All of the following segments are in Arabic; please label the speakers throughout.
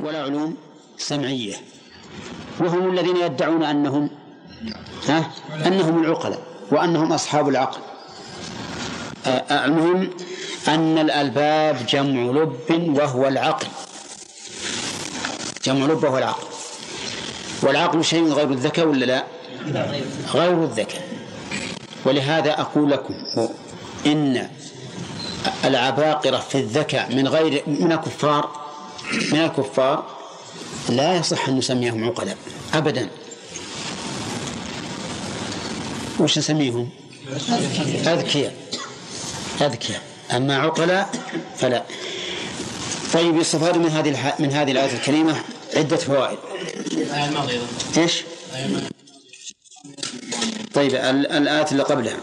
Speaker 1: ولا علوم سمعية. وهم الذين يدعون أنهم ها؟ أنهم العقلاء وأنهم أصحاب العقل. المهم أن الألباب جمع لب وهو العقل. جمع لب وهو العقل. والعقل شيء غير الذكاء ولا لا؟ غير الذكاء ولهذا أقول لكم إن العباقرة في الذكاء من غير من الكفار من الكفار لا يصح أن نسميهم عقلاء أبدا. وش نسميهم؟ أذكياء. أذكياء. أما عقلاء فلا. طيب يستفاد من هذه من هذه الآية الكريمة عدة فوائد. إيش؟ طيب الآية اللي قبلها.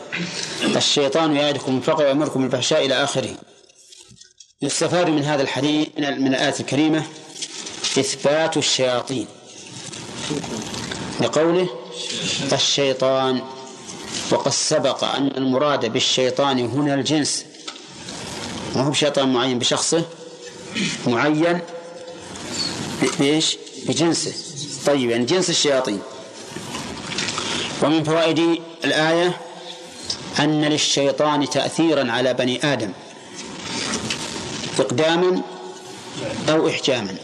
Speaker 1: الشيطان يعدكم الفقر ويأمركم بالفحشاء إلى آخره. يستفاد من هذا الحديث من الآية الكريمة إثبات الشياطين. لقوله الشيطان وقد سبق أن المراد بالشيطان هنا الجنس. ما هو بشيطان معين؟ بشخصه؟ معين؟ بإيش؟ بجنسه. طيب يعني جنس الشياطين. ومن فوائد الآية أن للشيطان تأثيرا على بني آدم. إقداما أو إحجاما.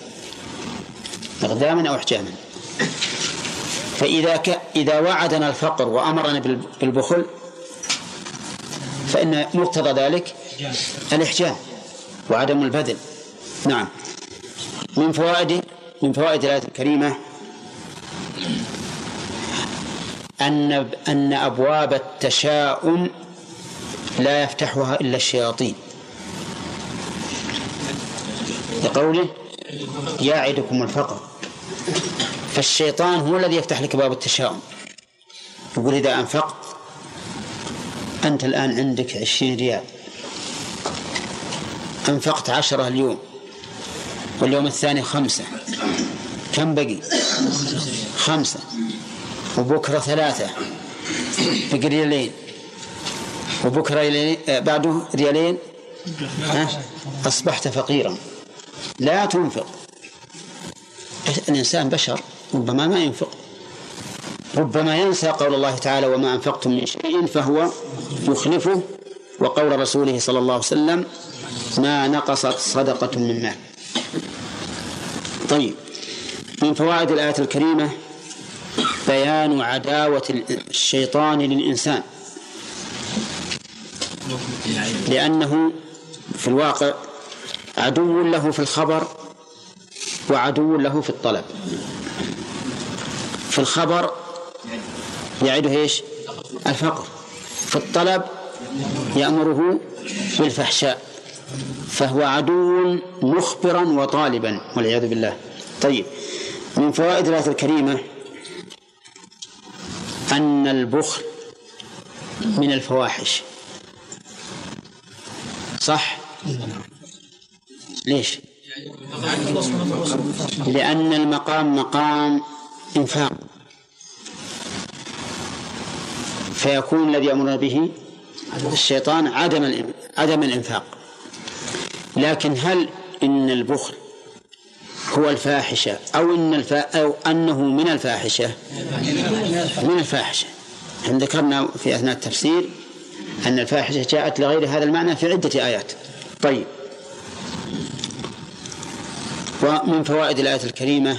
Speaker 1: إقداما أو إحجاما. فإذا ك... إذا وعدنا الفقر وأمرنا بالبخل فإن مقتضى ذلك الإحجام وعدم البذل. نعم. من فوائد من فوائد الآية الكريمة أن أن أبواب التشاؤم لا يفتحها إلا الشياطين. لقوله يعدكم الفقر. فالشيطان هو الذي يفتح لك باب التشاؤم. يقول إذا أنفقت أنت الآن عندك عشرين ريال. أنفقت عشرة اليوم واليوم الثاني خمسة. كم بقي؟ خمسة. وبكرة ثلاثة بقي ريالين. وبكرة آه، بعده ريالين؟ أصبحت فقيرا. لا تنفق. الإنسان بشر ربما ما ينفق. ربما ينسى قول الله تعالى وما أنفقتم من شيء فهو يخلفه وقول رسوله صلى الله عليه وسلم ما نقصت صدقة من مال. طيب من فوائد الآية الكريمة بيان عداوة الشيطان للإنسان. لأنه في الواقع عدو له في الخبر وعدو له في الطلب. في الخبر يعده إيش؟ الفقر. في الطلب يأمره بالفحشاء. فهو عدو مخبرا وطالبا والعياذ بالله. طيب من فوائد الآية الكريمة أن البخل من الفواحش. صح؟ ليش؟ لأن المقام مقام إنفاق. فيكون الذي يأمر به الشيطان عدم عدم الإنفاق. لكن هل إن البخل هو الفاحشة أو إن الفا أو أنه من الفاحشة؟ من الفاحشة. إحنا ذكرنا في أثناء التفسير أن الفاحشة جاءت لغير هذا المعنى في عدة آيات. طيب. ومن فوائد الآية الكريمة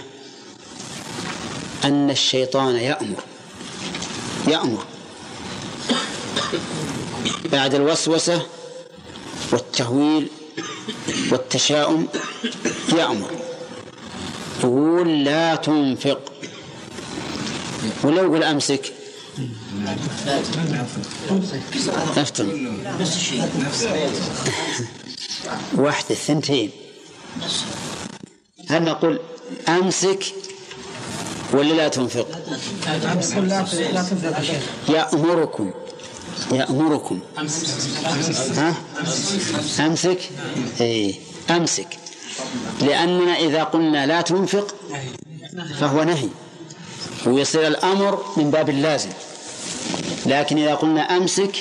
Speaker 1: أن الشيطان يأمر. يأمر. بعد الوسوسة والتهويل والتشاؤم يأمر. يقول لا تنفق. ولو يقول أمسك افتن واحدة الثنتين هل نقول أمسك ولا لا تنفق؟ يأمركم. يأمركم. ها؟ أمسك؟ أي أمسك. لأننا إذا قلنا لا تنفق فهو نهي. ويصير الأمر من باب اللازم. لكن إذا قلنا أمسك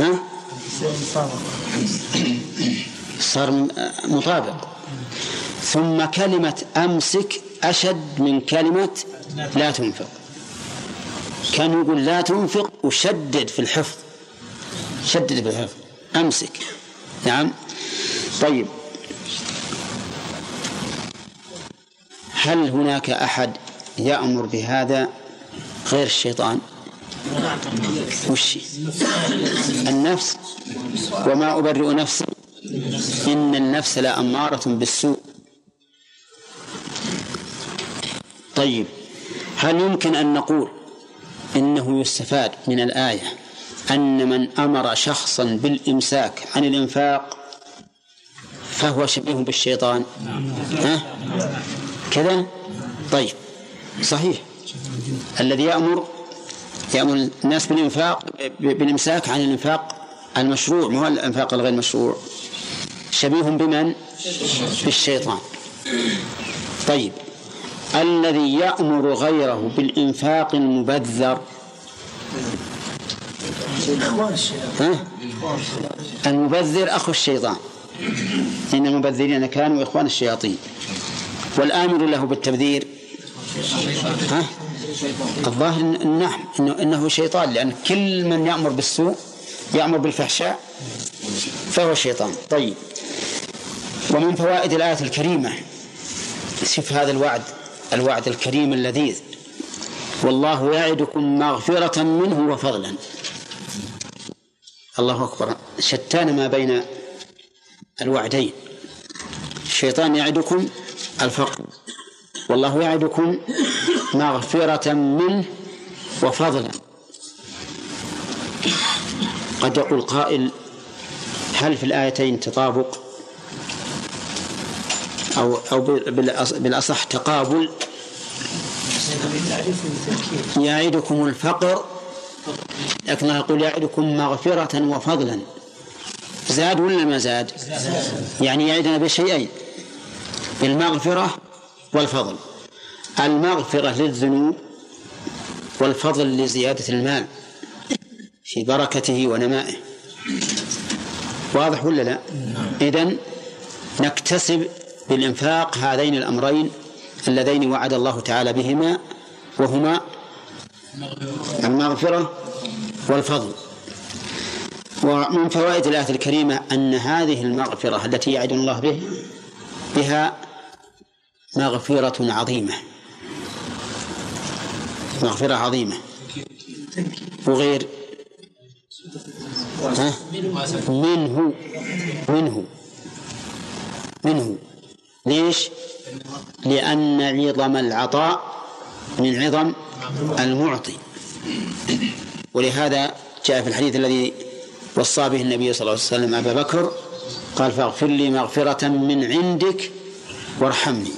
Speaker 1: ها؟ صار مطابق. ثم كلمة أمسك أشد من كلمة لا تنفق. كان يقول لا تنفق وشدد في الحفظ. شدد في الحفظ. أمسك. نعم. طيب. هل هناك أحد يأمر بهذا غير الشيطان؟ وش؟ النفس. وما أبرئ نفسي. إن النفس لأمارة بالسوء. طيب هل يمكن أن نقول إنه يستفاد من الآية أن من أمر شخصا بالإمساك عن الإنفاق فهو شبيه بالشيطان؟ ها؟ كذا؟ طيب صحيح. الذي يأمر يأمر الناس بالإنفاق بالإمساك عن الإنفاق المشروع مو الإنفاق الغير مشروع؟ شبيه بمن؟ بالشيطان. طيب الذي يأمر غيره بالإنفاق المبذر. ها؟ المبذر أخو الشيطان. إن المبذرين كانوا إخوان الشياطين. والآمر له بالتبذير. ها؟ الظاهر نعم إنه, إنه شيطان لأن كل من يأمر بالسوء يأمر بالفحشاء فهو شيطان. طيب. ومن فوائد الآية الكريمة شوف هذا الوعد. الوعد الكريم اللذيذ. والله يعدكم مغفرة منه وفضلا. الله أكبر. شتان ما بين الوعدين. الشيطان يعدكم الفقر. والله يعدكم مغفرة منه وفضلا. قد يقول قائل هل في الآيتين تطابق؟ أو أو بالأصح تقابل؟ يعدكم الفقر لكن الله يقول يعدكم مغفرة وفضلا. زاد ولا ما زاد؟ يعني يعدنا بشيئين بالمغفرة والفضل. المغفرة للذنوب والفضل لزيادة المال في بركته ونمائه. واضح ولا لا؟ إذن نكتسب بالإنفاق هذين الأمرين اللذين وعد الله تعالى بهما. وهما المغفرة والفضل ومن فوائد الآية الكريمة أن هذه المغفرة التي يعد الله به بها مغفرة عظيمة مغفرة عظيمة وغير؟ منه منه منه ليش؟ لأن عظم العطاء من عظم المعطي. ولهذا جاء في الحديث الذي وصى به النبي صلى الله عليه وسلم أبا بكر قال فاغفر لي مغفرة من عندك وارحمني.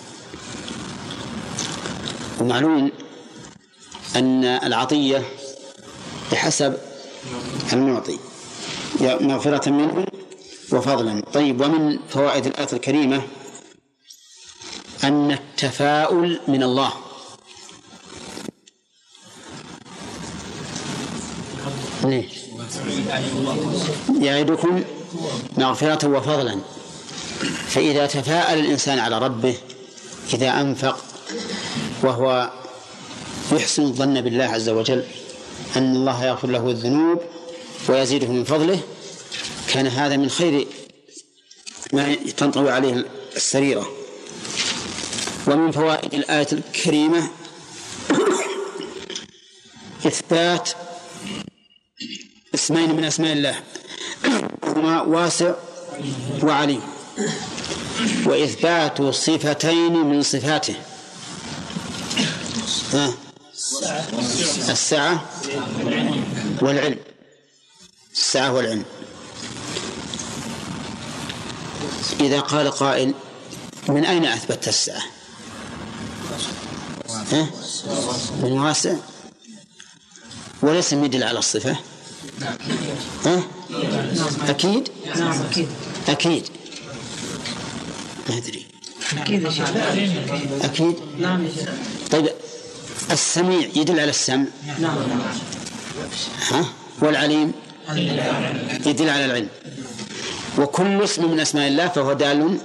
Speaker 1: ومعلوم أن العطية بحسب المعطي. مغفرة منه وفضلا. طيب ومن فوائد الآية الكريمة أن التفاؤل من الله. ليه؟ يعدكم مغفرة وفضلا فإذا تفاءل الإنسان على ربه إذا أنفق وهو يحسن الظن بالله عز وجل أن الله يغفر له الذنوب ويزيده من فضله كان هذا من خير ما تنطوي عليه السريرة ومن فوائد الآية الكريمة إثبات اسمين من أسماء الله. هما واسع وعليم. وإثبات صفتين من صفاته. ها؟ السعة والعلم. السعة والعلم. إذا قال قائل من أين أثبت السعة؟ ها؟ من واسع وليس يدل على الصفة؟ ها؟ أكيد؟ أكيد. ما أدري. أكيد أكيد؟ طيب السميع يدل على السمع. ها؟ والعليم؟ يدل على العلم. وكل اسم من أسماء الله فهو دال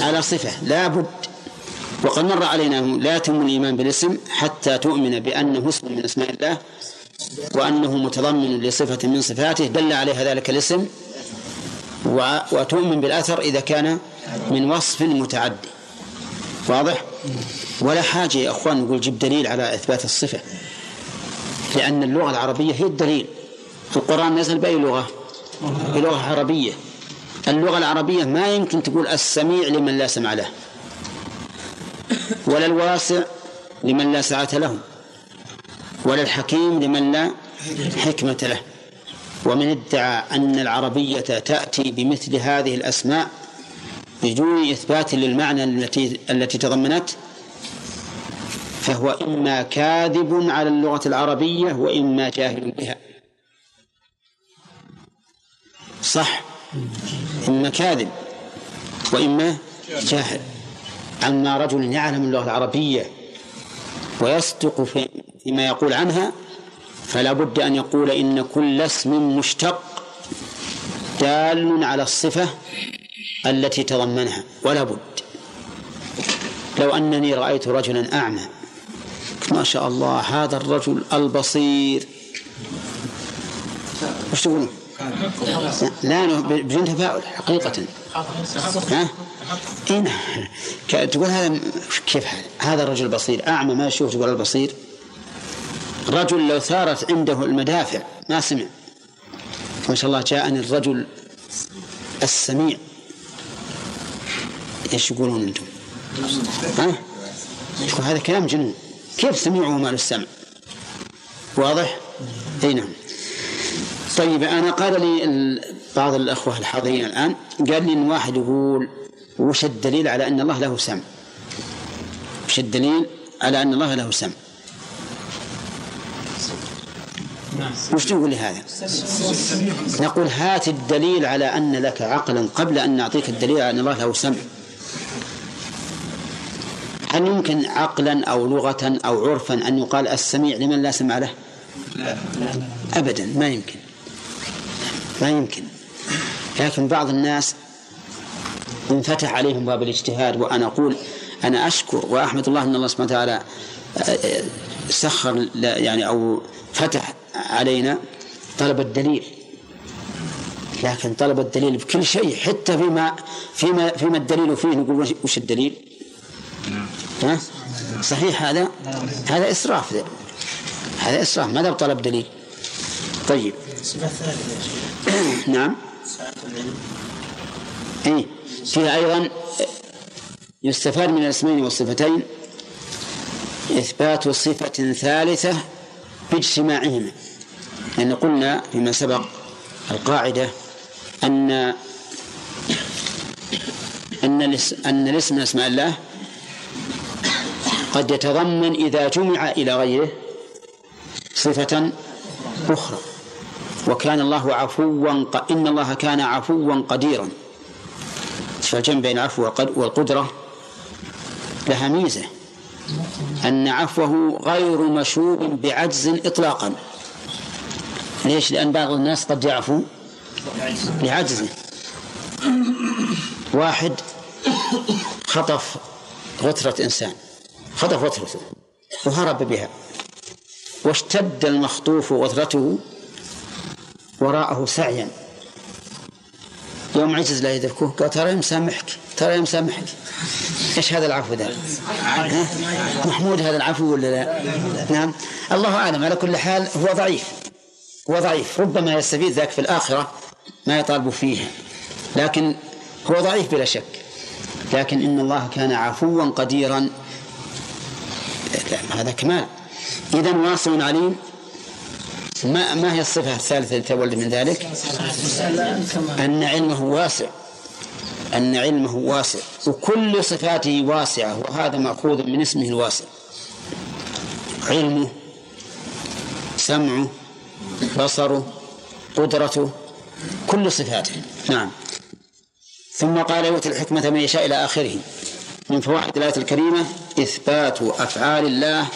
Speaker 1: على صفة. لا بد. وقد مر علينا لا يتم الإيمان بالاسم حتى تؤمن بأنه اسم من أسماء الله وأنه متضمن لصفة من صفاته دل عليها ذلك الاسم وتؤمن بالأثر إذا كان من وصف متعدي واضح؟ ولا حاجة يا أخوان نقول جيب دليل على إثبات الصفة لأن اللغة العربية هي الدليل القرآن نزل بأي لغة؟ بلغة عربية اللغة العربية ما يمكن تقول السميع لمن لا سمع له ولا الواسع لمن لا سعة له ولا الحكيم لمن لا حكمة. له. ومن ادعى أن العربية تأتي بمثل هذه الأسماء بدون إثبات للمعنى التي التي تضمنت فهو إما كاذب على اللغة العربية وإما جاهل بها. صح؟ إما كاذب وإما جاهل. أما رجل يعلم اللغة العربية ويصدق في فيما يقول عنها فلا بد أن يقول إن كل اسم مشتق دال على الصفة التي تضمنها ولا بد لو أنني رأيت رجلا أعمى ما شاء الله هذا الرجل البصير وش تقولون؟ لا بدون تفاؤل حقيقة ها؟ إيه نعم. تقول هذا كيف هذا؟ هذا الرجل بصير أعمى ما يشوف تقول البصير رجل لو ثارت عنده المدافع ما سمع ما شاء الله جاءني الرجل السميع إيش يقولون أنتم؟ ها؟ هذا كلام جنون كيف سميع وما له السمع؟ واضح؟ إي نعم طيب أنا قال لي بعض الأخوة الحاضرين الآن قال لي إن واحد يقول وش الدليل على أن الله له سمع؟ وش الدليل على أن الله له سمع؟ وش تقول لهذا نقول هات الدليل على أن لك عقلا قبل أن نعطيك الدليل على أن الله له سمع. هل يمكن عقلا أو لغة أو عرفا أن يقال السميع لمن لا سمع له؟ أبدا ما يمكن. ما يمكن. لكن بعض الناس انفتح عليهم باب الاجتهاد وأنا أقول أنا أشكر وأحمد الله أن الله سبحانه وتعالى سخر يعني أو فتح علينا طلب الدليل لكن طلب الدليل بكل شيء حتى فيما فيما فيما الدليل فيه نقول وش الدليل؟ ها؟ صحيح هذا؟ هذا إسراف ده. هذا إسراف ماذا بطلب دليل؟ طيب نعم اي فيها أيضا يستفاد من الاسمين والصفتين إثبات صفه ثالثة بإجتماعهما لأن قلنا فيما سبق القاعدة أن أن أن الاسم من أسماء الله قد يتضمن إذا جمع إلى غيره صفة أخرى. وكان الله عفوا إن الله كان عفوا قديرا. فالجمع بين العفو والقدرة لها ميزة. أن عفوه غير مشوب بعجز إطلاقا. ليش؟ لأن بعض الناس قد يعفو. لعجزه واحد خطف غترة إنسان. خطف غترته وهرب بها. واشتد المخطوف غترته وراءه سعيا. يوم عجز لا يدركه قال ترى مسامحك ترى مسامحك إيش هذا العفو ذا؟ محمود هذا العفو ولا لا؟ نعم. الله أعلم. على كل حال هو ضعيف. هو ضعيف. ربما يستفيد ذاك في الآخرة ما يطالب فيه. لكن هو ضعيف بلا شك. لكن إن الله كان عفوا قديرا هذا كمال. إذا واسع عليم. ما ما هي الصفة الثالثة التي تولد من ذلك؟ أن علمه واسع. أن علمه واسع. وكل صفاته واسعة. وهذا مأخوذ من اسمه الواسع. علمه سمعه بصره قدرته كل صفاته. نعم. ثم قال يؤتي الحكمة من يشاء إلى آخره. من فوائد الآية الكريمة إثبات أفعال الله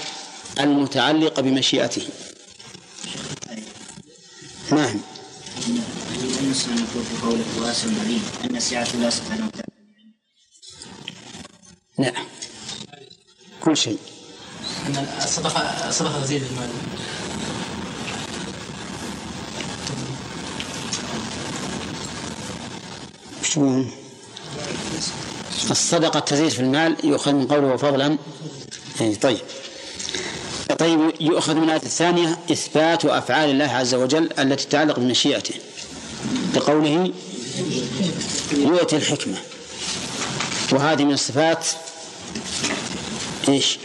Speaker 1: المتعلقة بمشيئته. نعم.
Speaker 2: أن السعة لا سبحانه وتعالى
Speaker 3: لا كل شيء.
Speaker 4: أن الصدقة الصدقة تزيد المال.
Speaker 3: شو الصدقة تزيد في المال يؤخذ من قوله فضلا. إيه طيب. طيب يؤخذ من الآية الثانية إثبات أفعال الله عز وجل التي تتعلق بمشيئته. بقوله يؤتي الحكمة. وهذه من الصفات إيش؟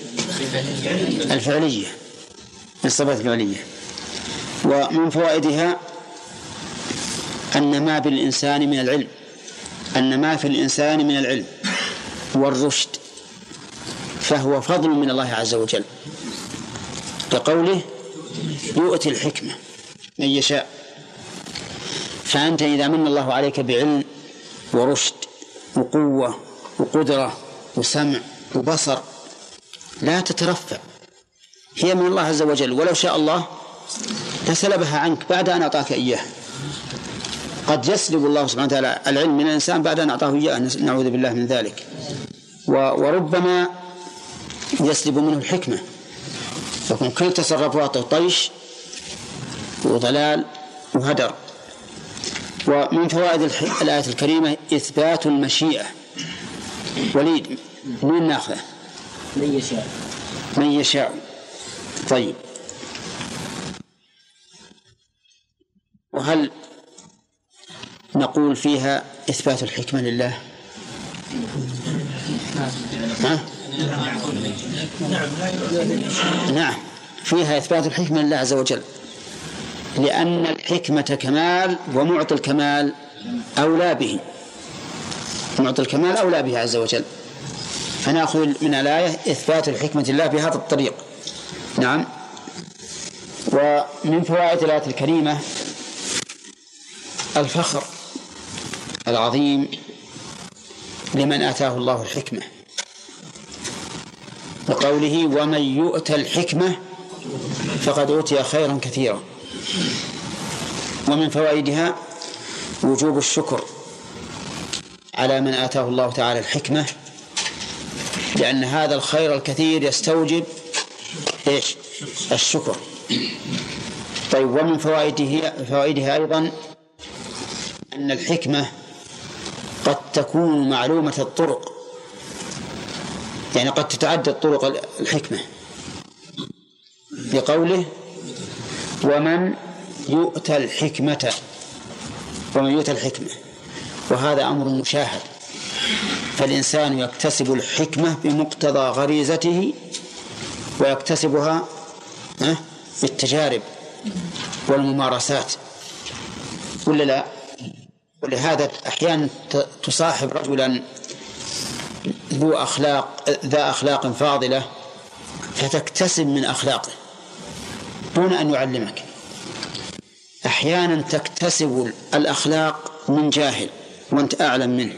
Speaker 3: الفعلية. من الصفات الفعلية. ومن فوائدها أن ما بالإنسان من العلم. أن ما في الإنسان من العلم والرشد فهو فضل من الله عز وجل كقوله يؤتي الحكمة من يشاء. فأنت إذا من الله عليك بعلم ورشد وقوة وقدرة وسمع وبصر لا تترفع. هي من الله عز وجل ولو شاء الله لسلبها عنك بعد أن أعطاك إياها. قد يسلب الله سبحانه وتعالى العلم من الإنسان بعد أن أعطاه إياه. نعوذ بالله من ذلك. وربما يسلب منه الحكمة. يكون كل تصرفاته طيش وضلال وهدر. ومن فوائد الآية الكريمة إثبات المشيئة. وليد من ناخذه؟
Speaker 2: من يشاء.
Speaker 3: من يشاء. طيب. وهل نقول فيها إثبات الحكمة لله. ها؟ نعم فيها إثبات الحكمة لله عز وجل. لأن الحكمة كمال ومعطي الكمال أولى به. معطي الكمال أولى به عز وجل. فنأخذ من الآية إثبات الحكمة لله بهذا الطريق. نعم. ومن فوائد الآية الكريمة الفخر. العظيم لمن آتاه الله الحكمة. وقوله ومن يؤت الحكمة فقد أوتي خيرا كثيرا. ومن فوائدها وجوب الشكر على من آتاه الله تعالى الحكمة لأن هذا الخير الكثير يستوجب إيش؟ الشكر. طيب ومن فوائده فوائدها أيضا أن الحكمة قد تكون معلومة الطرق. يعني قد تتعدد طرق الحكمة. لقوله ومن يؤتى الحكمة ومن يؤتى الحكمة. وهذا أمر مشاهد. فالإنسان يكتسب الحكمة بمقتضى غريزته ويكتسبها بالتجارب والممارسات. ولا لا؟ ولهذا أحيانا تصاحب رجلا ذو أخلاق ذا أخلاق فاضلة فتكتسب من أخلاقه دون أن يعلمك. أحيانا تكتسب الأخلاق من جاهل وأنت أعلم منه.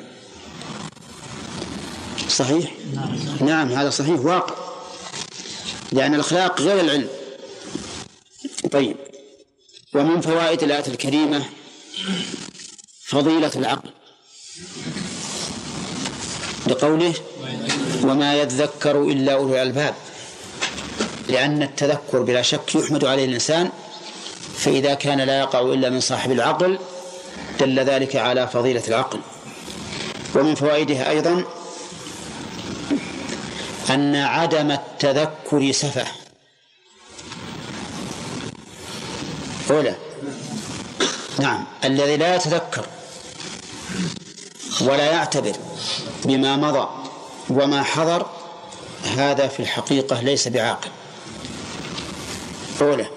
Speaker 3: صحيح؟ نعم هذا صحيح واقع. لأن الأخلاق غير العلم. طيب. ومن فوائد الآية الكريمة فضيلة العقل. لقوله وما يذكر إلا أولو الألباب لأن التذكر بلا شك يحمد عليه الإنسان فإذا كان لا يقع إلا من صاحب العقل دل ذلك على فضيلة العقل. ومن فوائدها أيضا أن عدم التذكر سفه. أولى نعم الذي لا يتذكر ولا يعتبر بما مضى وما حضر هذا في الحقيقة ليس بعاقل. أولى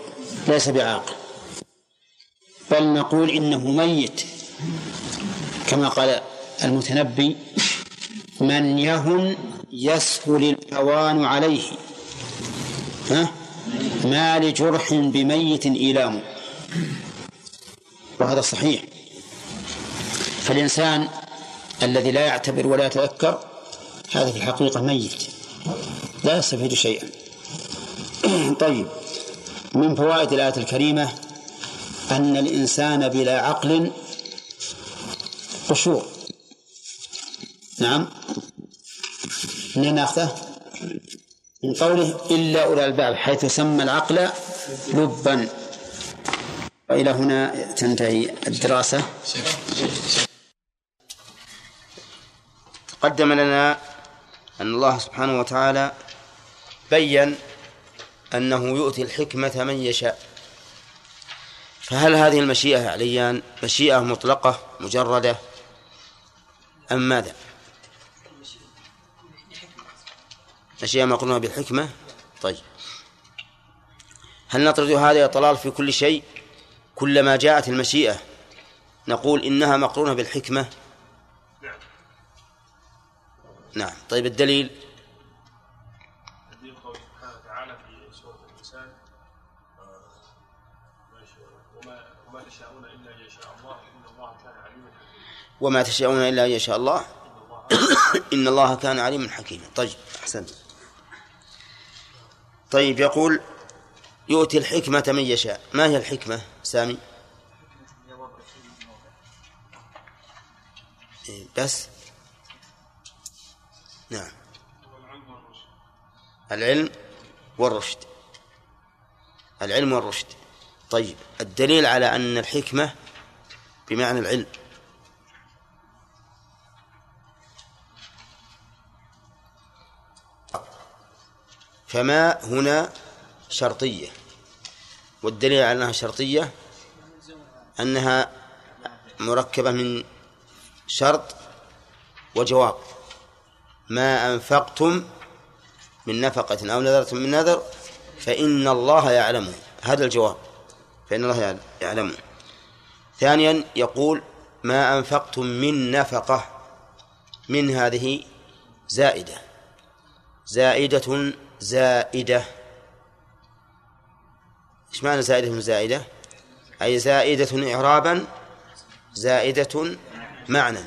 Speaker 3: ليس بعاقل. بل نقول إنه ميت. كما قال المتنبي من يهن يسهل الهوان عليه. ها؟ ما لجرح بميت إيلام. وهذا صحيح. فالإنسان الذي لا يعتبر ولا يتذكر هذا في الحقيقة ميت. لا يستفيد شيئا. طيب. من فوائد الآية الكريمة أن الإنسان بلا عقل قشور. نعم. ناخذه؟ من قوله إلا أولى الباب حيث سمى العقل لبا. وإلى هنا تنتهي الدراسة.
Speaker 1: تقدم لنا أن الله سبحانه وتعالى بين أنه يؤتي الحكمة من يشاء. فهل هذه المشيئة عليان مشيئة مطلقة مجردة أم ماذا؟ مشيئة مقرونة بالحكمة؟ طيب. هل نطرد هذا الضلال في كل شيء؟ كلما جاءت المشيئة نقول إنها مقرونة بالحكمة؟ نعم. طيب الدليل؟
Speaker 5: آه، ما يشاء- وما وما تشاءون إلا أن يشاء الله. إن الله كان عليما حكيما.
Speaker 1: وما تشاءون إلا أن يشاء الله. إن الله كان عليما حكيما. طيب أحسنت. طيب يقول يؤتي الحكمة من يشاء. ما هي الحكمة سامي؟ إيه، بس. نعم. العلم والرشد. العلم والرشد. طيب الدليل على أن الحكمة بمعنى العلم. فما هنا شرطية. والدليل على أنها شرطية أنها مركبة من شرط وجواب. ما أنفقتم من نفقة أو نذرتم من نذر فإن الله يعلمه هذا الجواب. فإن الله يعلمه ثانيا يقول ما أنفقتم من نفقة من هذه زائدة. زائدة زائدة. إيش معنى زائدة زائدة؟ أي زائدة إعرابا زائدة معنى.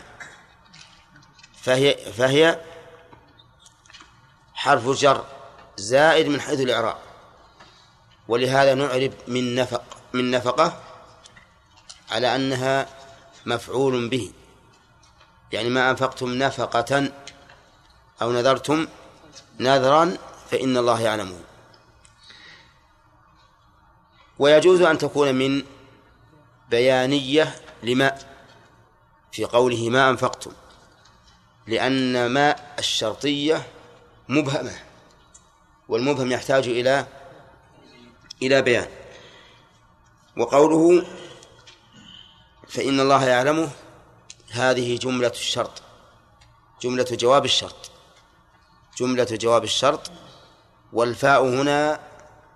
Speaker 1: فهي فهي حرف جر زائد من حيث الإعراب. ولهذا نعرب من نفق من نفقة على أنها مفعول به. يعني ما أنفقتم نفقة أو نذرتم نذرا فإن الله يعلمه. ويجوز أن تكون من بيانية لما في قوله ما أنفقتم لأن ما الشرطية مبهمة. والمبهم يحتاج إلى إلى بيان. وقوله فإن الله يعلمه هذه جملة الشرط. جملة جواب الشرط. جملة جواب الشرط. والفاء هنا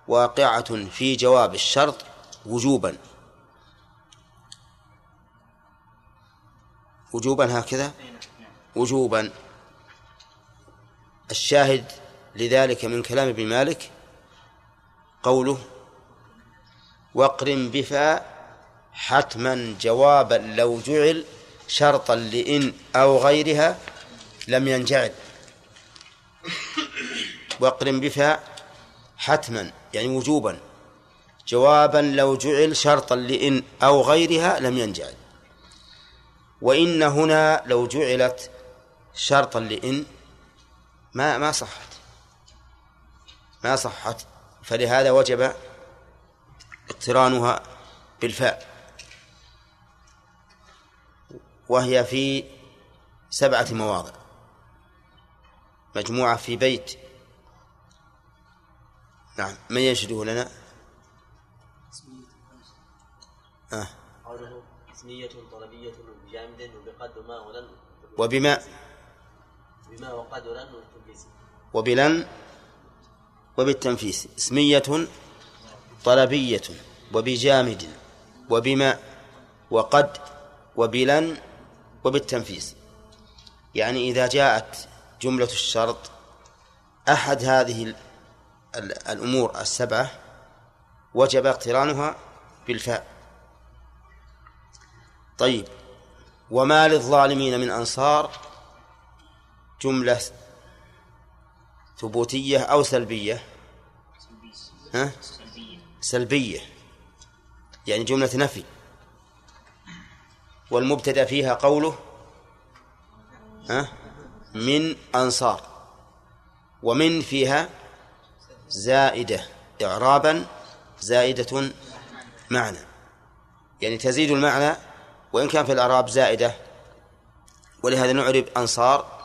Speaker 1: واقعة في جواب الشرط وجوبا. وجوبا هكذا؟ وجوبا. الشاهد لذلك من كلام ابن مالك قوله واقرن بفاء حتما جوابا لو جعل شرطا لإن أو غيرها لم ينجعل. واقرن بفاء حتما يعني وجوبا جوابا لو جعل شرطا لإن أو غيرها لم ينجعل. وإن هنا لو جعلت شرطا لإن ما ما صحت. ما صحت. فلهذا وجب اقترانها بالفاء. وهي في سبعة مواضع. مجموعة في بيت. نعم. من ينشده لنا؟ آه.
Speaker 6: اسمية طلبية بجامد وبقد ما ولن
Speaker 1: وبما؟
Speaker 6: بما وقد ولن والتنفيس
Speaker 1: وبلن وبالتنفيس اسمية طلبية وبجامد وبما وقد وبلن وبالتنفيس. يعني إذا جاءت جملة الشرط أحد هذه ال- ال- الأمور السبعة وجب اقترانها بالفاء. طيب وما للظالمين من أنصار؟ جملة ثبوتية أو سلبية؟ ها؟ سلبية. يعني جملة نفي. والمبتدأ فيها قوله ها؟ من أنصار. ومن فيها زائدة. إعرابا زائدة معنى. يعني تزيد المعنى وإن كان في الإعراب زائدة. ولهذا نعرب أنصار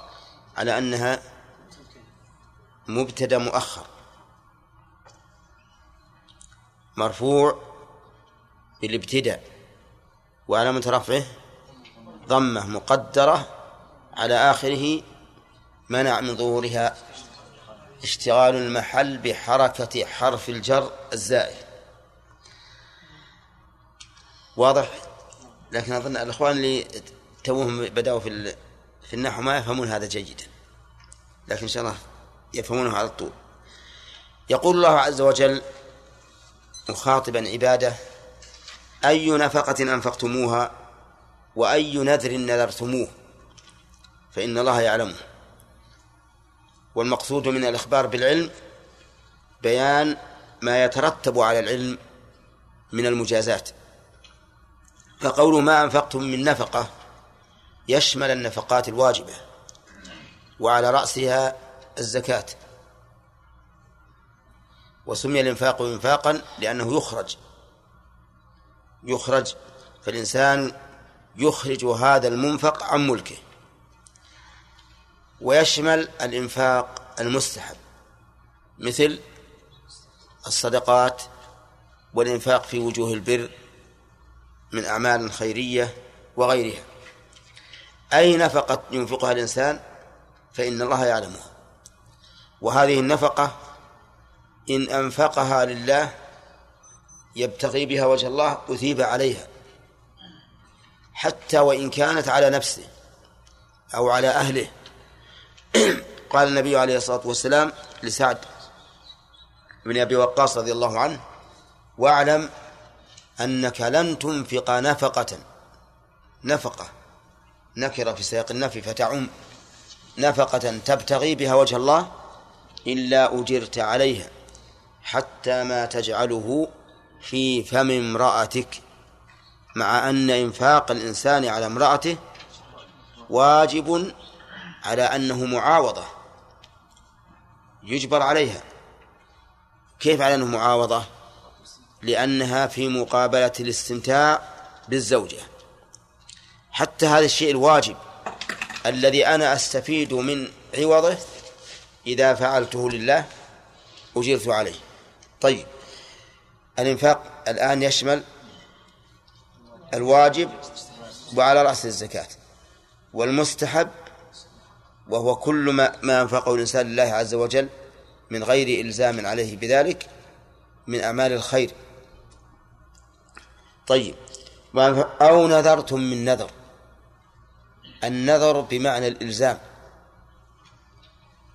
Speaker 1: على أنها مبتدأ مؤخر. مرفوع بالابتداء وعلامة رفعه ضمة مقدرة على آخره منع من ظهورها. اشتغال المحل بحركة حرف الجر الزائد واضح؟ لكن أظن الأخوان اللي توهم بدأوا في في النحو ما يفهمون هذا جيدا. لكن إن شاء الله يفهمونه على طول. يقول الله عز وجل مخاطبا عباده أي نفقة أنفقتموها وأي نذر نذرتموه فإن الله يعلمه. والمقصود من الإخبار بالعلم بيان ما يترتب على العلم من المجازات. فقوله ما أنفقتم من نفقة يشمل النفقات الواجبة وعلى رأسها الزكاة. وسمي الإنفاق إنفاقا لأنه يخرج. يخرج. فالإنسان يخرج هذا المنفق عن ملكه. ويشمل الإنفاق المستحب مثل الصدقات والإنفاق في وجوه البر من أعمال خيرية وغيرها. أي نفقة ينفقها الإنسان؟ فإن الله يعلمها. وهذه النفقة إن أنفقها لله يبتغي بها وجه الله أثيب عليها حتى وإن كانت على نفسه أو على أهله. قال النبي عليه الصلاة والسلام لسعد بن أبي وقاص رضي الله عنه واعلم أنك لن تنفق نفقة. نفقة. نكرة في سياق النفي فتعم. نفقة تبتغي بها وجه الله إلا أجرت عليها حتى ما تجعله في فم امرأتك مع أن إنفاق الإنسان على امرأته واجب على أنه معاوضة. يجبر عليها. كيف على أنه معاوضة؟ لأنها في مقابلة الاستمتاع بالزوجة. حتى هذا الشيء الواجب الذي أنا أستفيد من عوضه إذا فعلته لله أجرت عليه. طيب الإنفاق الآن يشمل الواجب وعلى رأس الزكاة والمستحب وهو كل ما ما أنفقه الإنسان لله عز وجل من غير إلزام عليه بذلك من أعمال الخير. طيب أو نذرتم من نذر. النذر بمعنى الإلزام.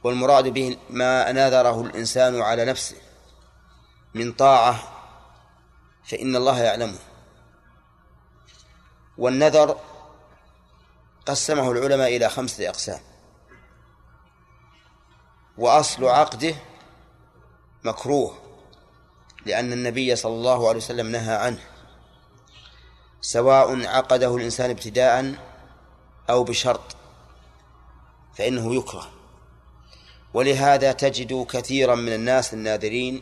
Speaker 1: والمراد به ما نذره الإنسان على نفسه من طاعة فإن الله يعلمه. والنذر قسمه العلماء إلى خمسة أقسام. وأصل عقده مكروه لأن النبي صلى الله عليه وسلم نهى عنه. سواء عقده الإنسان ابتداء أو بشرط فإنه يكره. ولهذا تجد كثيرا من الناس الناذرين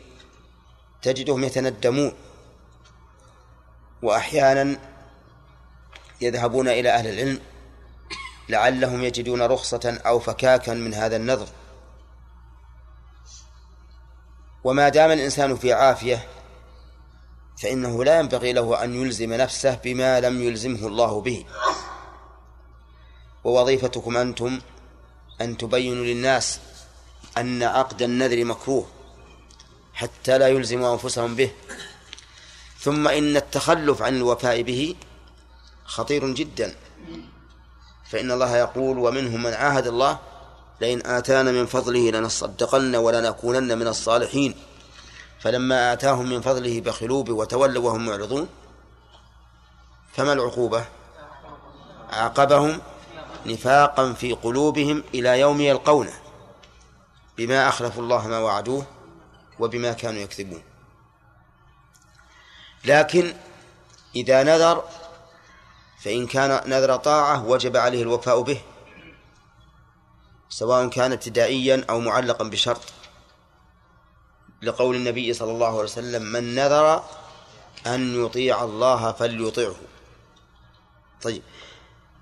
Speaker 1: تجدهم يتندمون وأحيانا يذهبون إلى أهل العلم لعلهم يجدون رخصة أو فكاكا من هذا النذر. وما دام الإنسان في عافية فإنه لا ينبغي له أن يلزم نفسه بما لم يلزمه الله به. ووظيفتكم أنتم أن تبينوا للناس أن عقد النذر مكروه حتى لا يلزموا أنفسهم به. ثم إن التخلف عن الوفاء به خطير جدا. فإن الله يقول ومنهم من عاهد الله لئن آتانا من فضله لنصدقن ولنكونن من الصالحين. فلما آتاهم من فضله بخلوا به وتولوا وهم معرضون فما العقوبة؟ عاقبهم نفاقا في قلوبهم إلى يوم يلقونه. بما أخلفوا الله ما وعدوه وبما كانوا يكذبون. لكن إذا نذر فإن كان نذر طاعة وجب عليه الوفاء به سواء كان ابتدائيا أو معلقا بشرط. لقول النبي صلى الله عليه وسلم من نذر أن يطيع الله فليطيعه. طيب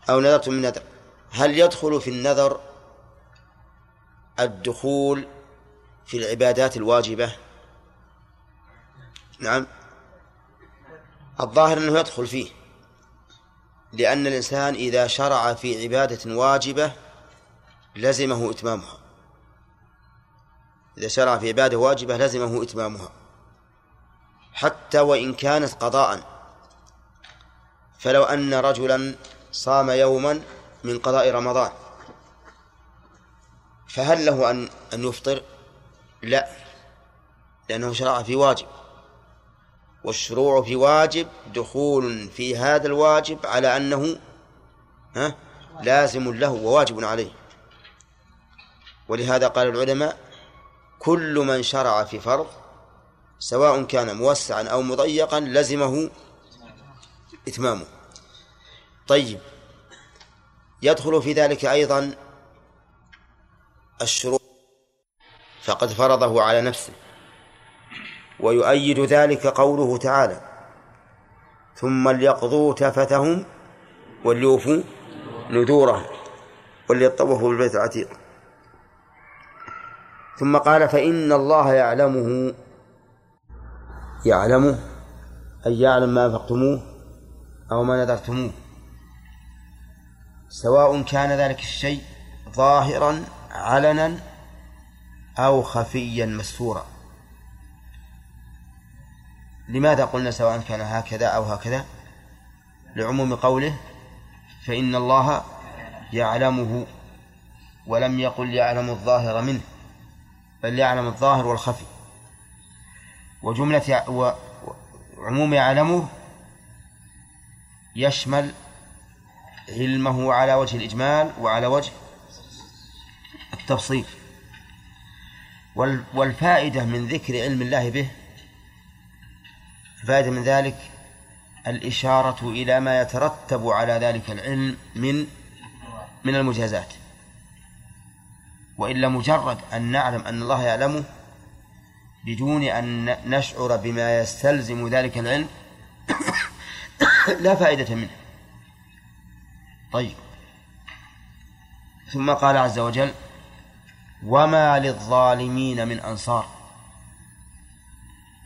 Speaker 1: أو نذرت من نذر. هل يدخل في النذر الدخول في العبادات الواجبة. نعم. الظاهر أنه يدخل فيه لأن الإنسان إذا شرع في عبادة واجبة لزمه إتمامها. إذا شرع في عبادة واجبة لزمه إتمامها. حتى وإن كانت قضاء. فلو أن رجلا صام يوما من قضاء رمضان. فهل له أن أن يفطر؟ لا لأنه شرع في واجب. والشروع في واجب دخول في هذا الواجب على أنه ها لازم له وواجب عليه. ولهذا قال العلماء كل من شرع في فرض سواء كان موسعا أو مضيقا لزمه إتمامه. طيب يدخل في ذلك أيضا الشروط فقد فرضه على نفسه ويؤيد ذلك قوله تعالى ثم ليقضوا تفتهم وليوفوا نذورهم وليطوفوا بالبيت العتيق ثم قال فإن الله يعلمه يعلمه أي يعلم ما أنفقتموه أو ما نذرتموه سواء كان ذلك الشيء ظاهرا علنا أو خفيا مستورا. لماذا قلنا سواء كان هكذا أو هكذا؟ لعموم قوله فإن الله يعلمه ولم يقل يعلم الظاهر منه بل يعلم الظاهر والخفي. وجملة وعموم يعلمه يشمل علمه على وجه الإجمال وعلى وجه التفصيل. والفائدة من ذكر علم الله به الفائدة من ذلك الإشارة إلى ما يترتب على ذلك العلم من من المجازات. وإلا مجرد أن نعلم أن الله يعلمه بدون أن نشعر بما يستلزم ذلك العلم لا فائدة منه. طيب. ثم قال عز وجل وما للظالمين من أنصار.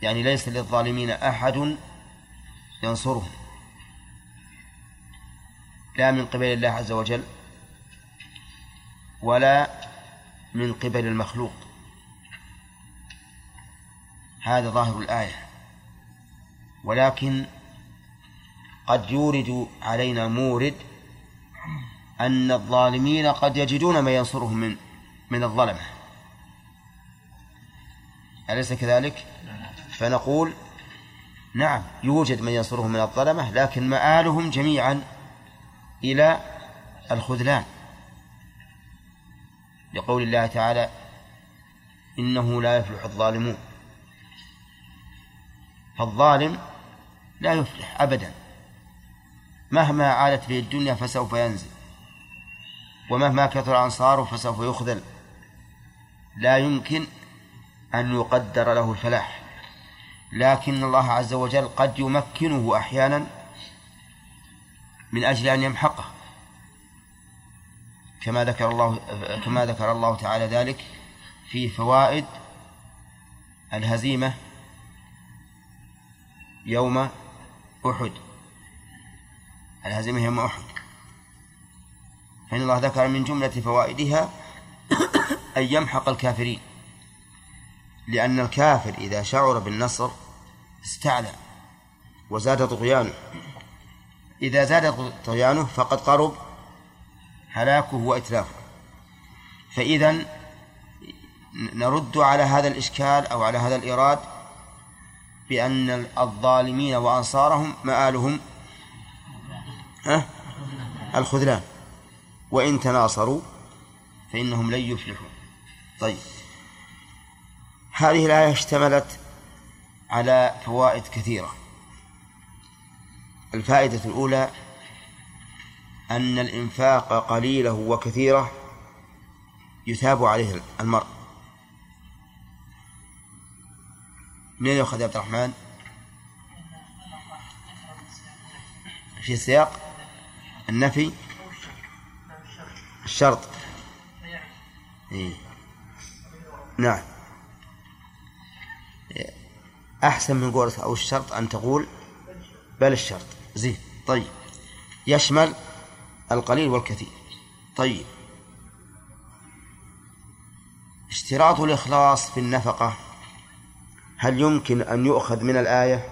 Speaker 1: يعني ليس للظالمين أحد ينصرهم لا من قبل الله عز وجل ولا من قبل المخلوق. هذا ظاهر الآية. ولكن قد يورد علينا مورد أن الظالمين قد يجدون ما ينصرهم من من الظلمة أليس كذلك؟ فنقول نعم يوجد من ينصرهم من الظلمة لكن مآلهم جميعا إلى الخذلان. لقول الله تعالى إنه لا يفلح الظالمون. فالظالم لا يفلح أبدا. مهما عالت به الدنيا فسوف ينزل ومهما كثر أنصاره فسوف يخذل. لا يمكن أن يقدر له الفلاح لكن الله عز وجل قد يمكنه أحيانا من أجل أن يمحقه. كما ذكر الله كما ذكر الله تعالى ذلك في فوائد الهزيمة يوم أحد. الهزيمة يوم أحد. فإن الله ذكر من جملة فوائدها أن يمحق الكافرين. لأن الكافر إذا شعر بالنصر استعلى وزاد طغيانه. إذا زاد طغيانه فقد قرب هلاكه وإتلافه. فإذا نرد على هذا الإشكال أو على هذا الإيراد بأن الظالمين وأنصارهم مآلهم الخذلان. وإن تناصروا فإنهم لن يفلحوا. طيب. هذه الآية اشتملت على فوائد كثيرة. الفائدة الأولى أن الإنفاق قليله وكثيره يثاب عليه المرء. منين يؤخذ يا عبد الرحمن؟ في سياق النفي الشرط. إيه. نعم. أحسن من قول أو الشرط أن تقول بل الشرط. زين. طيب. يشمل القليل والكثير. طيب. اشتراط الإخلاص في النفقة هل يمكن أن يؤخذ من الآية؟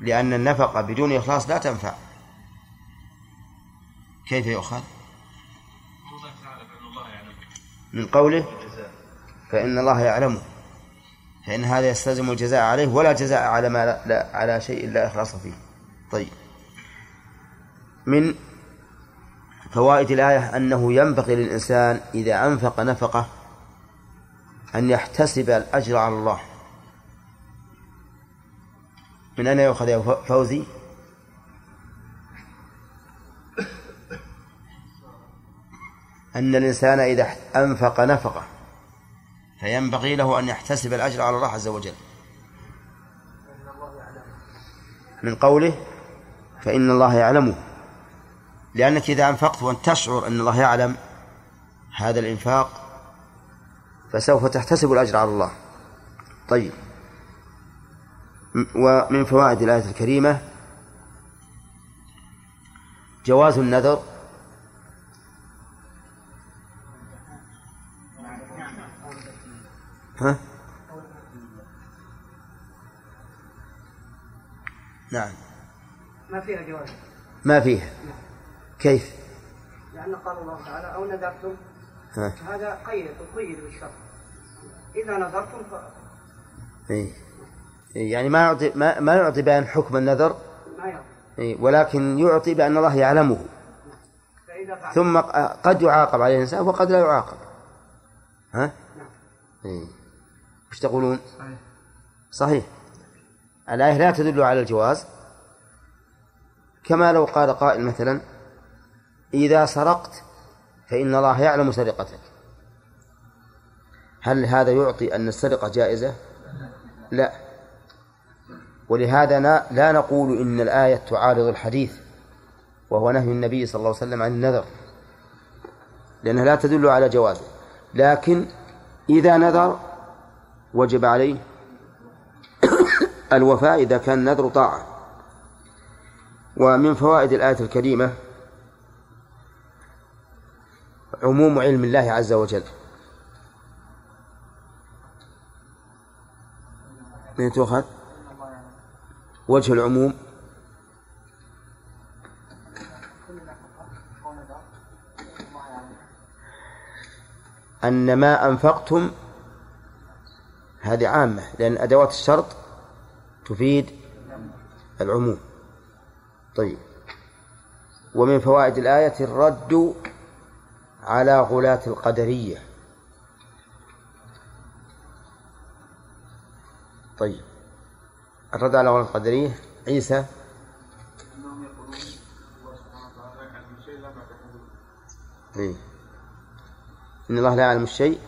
Speaker 1: لأن النفقة بدون إخلاص لا تنفع. كيف يؤخذ؟ من قوله فإن الله يعلمه فإن هذا يستلزم الجزاء عليه ولا جزاء على ما لا, على شيء لا إخلاص فيه. طيب. من فوائد الآية أنه ينبغي للإنسان إذا أنفق نفقة أن يحتسب الأجر على الله. من أين يؤخذ يا فوزي؟ أن الإنسان إذا أنفق نفقة فينبغي له أن يحتسب الأجر على الله عز وجل. من قوله فإن الله يعلمه. لأنك إذا أنفقت وأنت تشعر أن الله يعلم هذا الإنفاق فسوف تحتسب الأجر على الله. طيب. ومن فوائد الآية الكريمة جواز النذر ها؟ نعم
Speaker 7: ما فيها جواز
Speaker 1: ما فيها كيف؟
Speaker 7: لأن قال الله تعالى أو نذرتم
Speaker 1: ها.
Speaker 7: هذا قيد قيد بالشرط إذا نذرتم ف...
Speaker 1: إيه. يعني ما يعطي ما, ما يعطي بيان حكم النذر
Speaker 7: ما يعطي
Speaker 1: إيه، ولكن يعطي بأن الله يعلمه
Speaker 7: فإذا فعل
Speaker 1: ثم قد يعاقب عليه الإنسان وقد لا يعاقب ها؟ إيه. وش تقولون؟ صحيح. الآية لا تدل على الجواز. كما لو قال قائل مثلا إذا سرقت فإن الله يعلم سرقتك. هل هذا يعطي أن السرقة جائزة؟ لا. ولهذا لا نقول إن الآية تعارض الحديث وهو نهي النبي صلى الله عليه وسلم عن النذر. لأنها لا تدل على جوازه. لكن إذا نذر وجب عليه الوفاء إذا كان النذر طاعة. ومن فوائد الآية الكريمة عموم علم الله عز وجل. من تؤخذ؟ وجه العموم. أن ما أنفقتم هذه عامة لأن أدوات الشرط تفيد العموم. طيب. ومن فوائد الآية الرد على غلاة القدرية. طيب. الرد على غلاة القدرية عيسى. إيه. إن الله لا يعلم الشيء.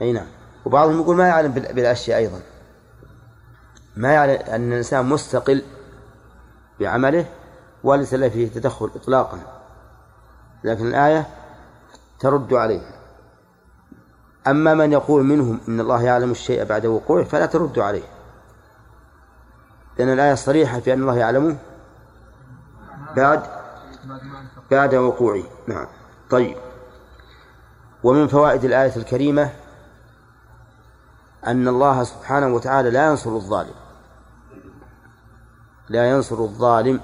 Speaker 1: أي نعم. وبعضهم يقول ما يعلم بال- بالأشياء أيضا. ما يعلم أن الإنسان مستقل بعمله وليس له فيه تدخل إطلاقا. لكن الآية ترد عليه. أما من يقول منهم إن الله يعلم الشيء بعد وقوعه فلا ترد عليه. لأن الآية صريحة في أن الله يعلمه بعد بعد وقوعه. نعم. طيب. ومن فوائد الآية الكريمة أن الله سبحانه وتعالى لا ينصر الظالم. لا ينصر الظالم.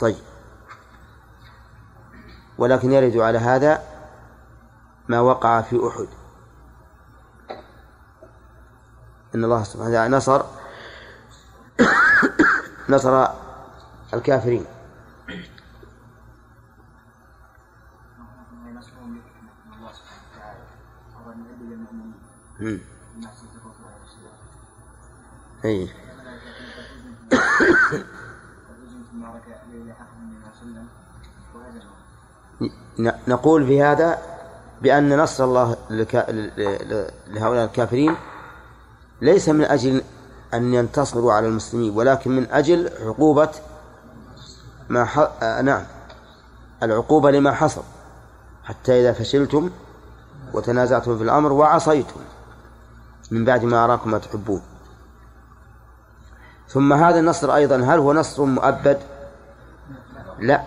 Speaker 1: طيب. ولكن يرد على هذا ما وقع في أحد. إن الله سبحانه وتعالى نصر نصر الكافرين. ن- نقول في هذا بأن نصر الله لهؤلاء الكافرين ليس من أجل أن ينتصروا على المسلمين ولكن من أجل عقوبة ما ح... آه نعم. العقوبة لما حصل. حتى إذا فشلتم وتنازعتم في الأمر وعصيتم. من بعد ما أراكم ما تحبون. ثم هذا النصر أيضا هل هو نصر مؤبد؟ لا.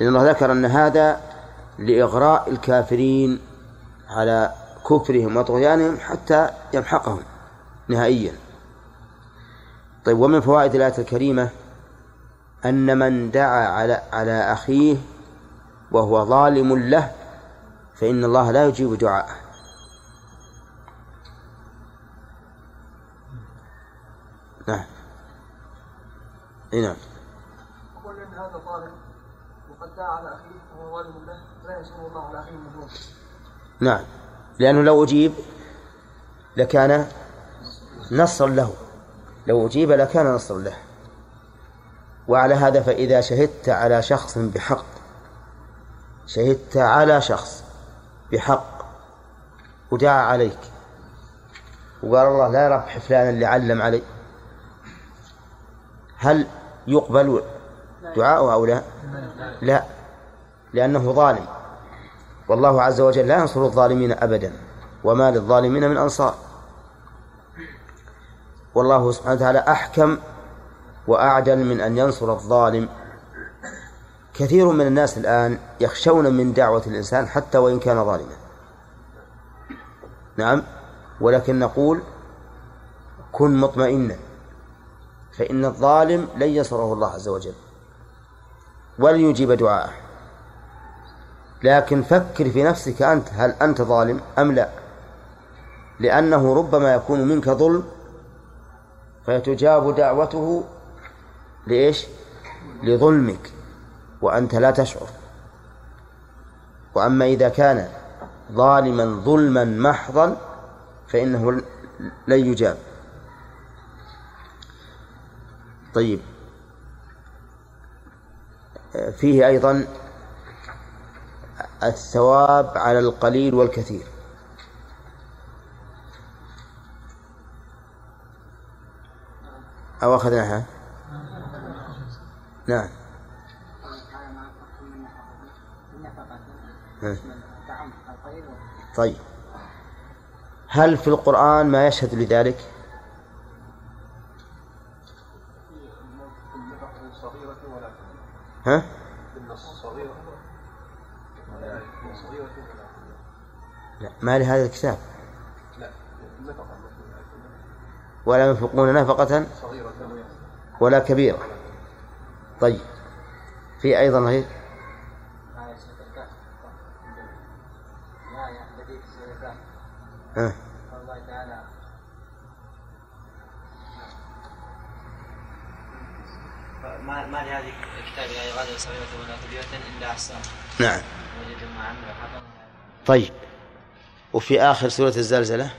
Speaker 1: لأن الله ذكر أن هذا لإغراء الكافرين على كفرهم وطغيانهم حتى يمحقهم نهائيا. طيب ومن فوائد الآية الكريمة أن من دعا على على أخيه وهو ظالم له فإن الله لا يجيب دعاءه. نعم. اي نعم.
Speaker 4: أقول أن هذا ظالم وقد دعا على أخيه وهو ظالم له لا يسلم الله على أخيه من دونه
Speaker 1: نعم. لأنه لو أجيب لكان نصرا له. لو أجيب لكان نصرا له. وعلى هذا فإذا شهدت على شخص بحق. شهدت على شخص بحق. ودعا عليك. وقال الله لا يربح فلانا اللي علم علي. هل يقبل دعاؤه أو لا؟ لا. لأنه ظالم. والله عز وجل لا ينصر الظالمين أبدا وما للظالمين من أنصار. والله سبحانه وتعالى أحكم وأعدل من أن ينصر الظالم. كثير من الناس الآن يخشون من دعوة الإنسان حتى وإن كان ظالما. نعم. ولكن نقول كن مطمئنا. فإن الظالم لن ينصره الله عز وجل ولن يجيب دعاءه. لكن فكر في نفسك أنت هل أنت ظالم أم لا؟ لأنه ربما يكون منك ظلم فيتجاب دعوته لإيش؟ لظلمك وأنت لا تشعر. وأما إذا كان ظالما ظلما محضا فإنه لن يجاب. طيب. فيه أيضا الثواب على القليل والكثير. أو أخذناها؟ نعم. ها. طيب. هل في القرآن ما يشهد لذلك؟ ها؟ لا ما لهذا الكتاب. ولا ينفقون نفقة ولا كبيرة. طيب. في أيضا غير ها
Speaker 6: ما ما لهذه الكتاب لا يغادر صغيرة ولا كبيرة إلا
Speaker 1: نعم. طيب. وفي آخر سورة الزلزلة؟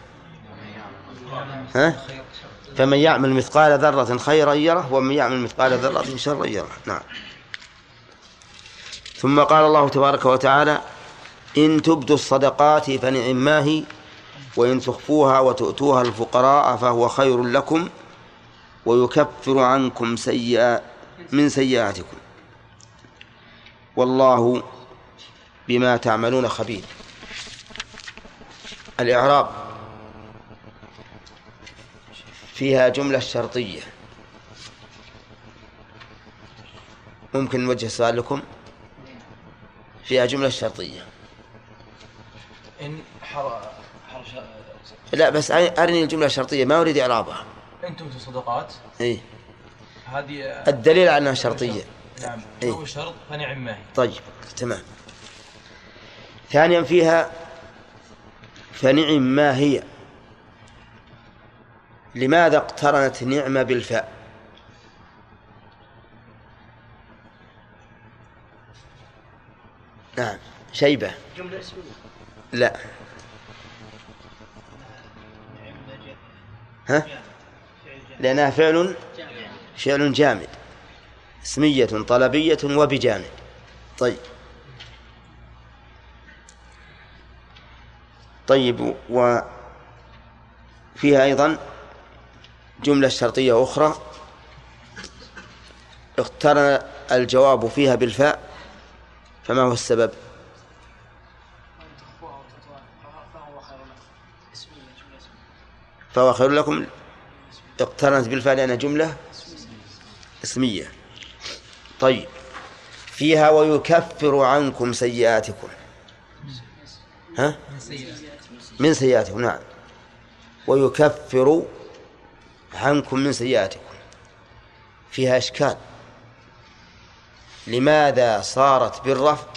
Speaker 1: ها؟ فمن يعمل مثقال ذرة خيرا يره ومن يعمل مثقال ذرة شرا يره. نعم. ثم قال الله تبارك وتعالى إن تبدوا الصدقات فنعم ما هي وإن تخفوها وتؤتوها الفقراء فهو خير لكم ويكفر عنكم سيئات من سيئاتكم. والله بما تعملون خبير. الإعراب فيها جملة شرطية. ممكن نوجه سؤال لكم؟ فيها جملة شرطية.
Speaker 8: إن حر حر
Speaker 1: لا بس أرني الجملة الشرطية ما أريد إعرابها.
Speaker 8: إن تؤتوا صدقات؟
Speaker 1: إيه.
Speaker 8: هذه
Speaker 1: الدليل على أنها شرطية.
Speaker 8: نعم.
Speaker 1: إيه.
Speaker 8: هو شرط فنعم ما هي.
Speaker 1: طيب تمام. ثانيا فيها فنعم ما هي. لماذا اقترنت نعمة بالفاء؟ نعم شيبة.
Speaker 2: جملة اسمية.
Speaker 1: لا. ها؟ لأنها فعل فعل جامد. اسمية طلبية وبجانب. طيب. طيب وفيها أيضا جملة شرطية أخرى. اقترن الجواب فيها بالفاء فما هو السبب؟ فهو خير لكم. اقترنت بالفاء لأنها جملة اسمية. طيب. فيها ويكفر عنكم سيئاتكم. ها؟ من سيئاتكم نعم. ويكفر عنكم من سيئاتكم. فيها إشكال. لماذا صارت بالرفع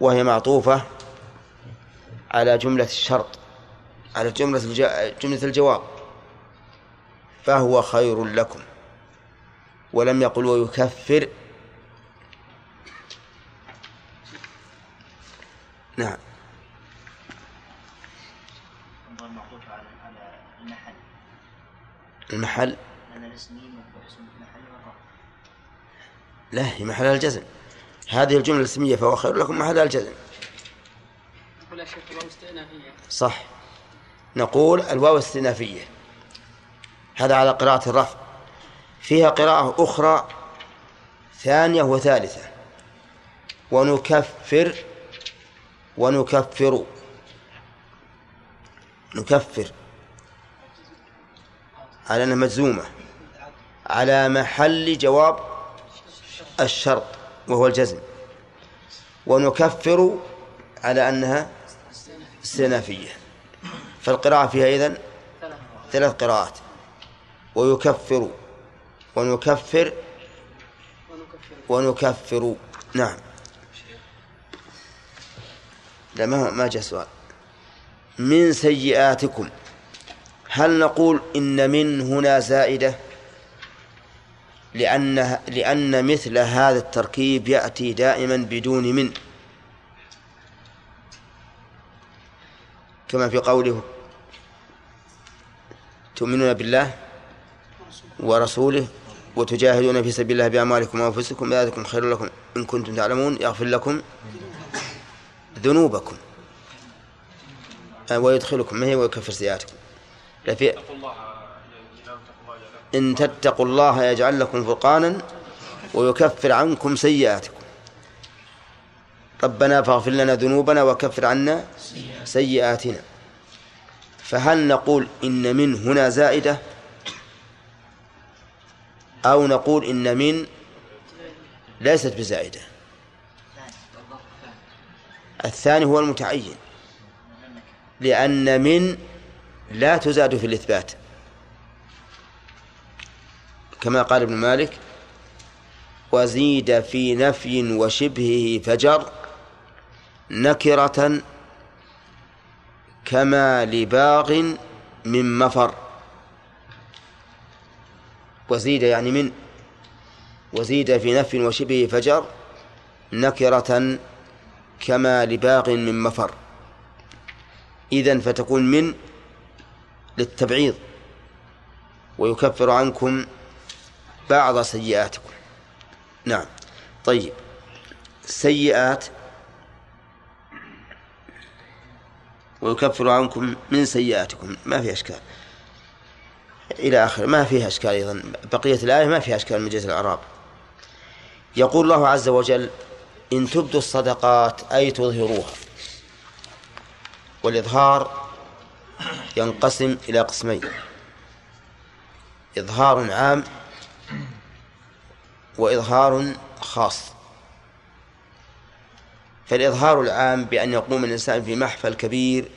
Speaker 1: وهي معطوفة على جملة الشرط على جملة جملة الجواب. فهو خير لكم. ولم يقل ويكفر. نعم.
Speaker 2: المحل.
Speaker 1: لا هي محلها الجزم. هذه الجملة الاسمية فهو خير لكم محلها الجزم. صح. نقول الواو استئنافية هذا على قراءة الرفع. فيها قراءة أخرى ثانية وثالثة. ونكفر ونكفر. نكفر. على أنها مجزومة. على محل جواب الشرط وهو الجزم. ونكفر على أنها استئنافية فالقراءة فيها إذن ثلاث قراءات. ويكفر. ونكفر ونكفر. نعم. لا ما ما جاء سؤال. من سيئاتكم؟ هل نقول إن من هنا زائدة؟ لأن لأن مثل هذا التركيب يأتي دائما بدون من. كما في قوله تؤمنون بالله ورسوله وتجاهدون في سبيل الله بأموالكم وأنفسكم ذلكم خير لكم. إن كنتم تعلمون يغفر لكم ذنوبكم. ويدخلكم ما هي ويكفر سيئاتكم؟ لا في
Speaker 5: اتقوا الله لا تقوا الله يعلم
Speaker 1: إن تتقوا الله يجعل لكم فرقانا ويكفر عنكم سيئاتكم. ربنا فاغفر لنا ذنوبنا وكفر عنا سيئاتنا. فهل نقول إن من هنا زائدة؟ أو نقول إن من ليست بزائدة. الثاني هو المتعين. لأن من لا تزاد في الإثبات. كما قال ابن مالك وزيد في نفي وشبهه فجر نكرة كما لباغ من مفر. وزيد يعني من وزيد في نفي وشبهه فجر نكرة كما لباغ من مفر. إذن فتكون من للتبعيض ويكفر عنكم بعض سيئاتكم. نعم. طيب. سيئات ويكفر عنكم من سيئاتكم ما في أشكال. إلى آخر ما فيها أشكال أيضا. بقية الآية ما فيها أشكال من جهة الأعراب. يقول الله عز وجل إن تبدوا الصدقات أي تظهروها. والإظهار ينقسم إلى قسمين. إظهار عام وإظهار خاص. فالإظهار العام بأن يقوم الإنسان في محفل كبير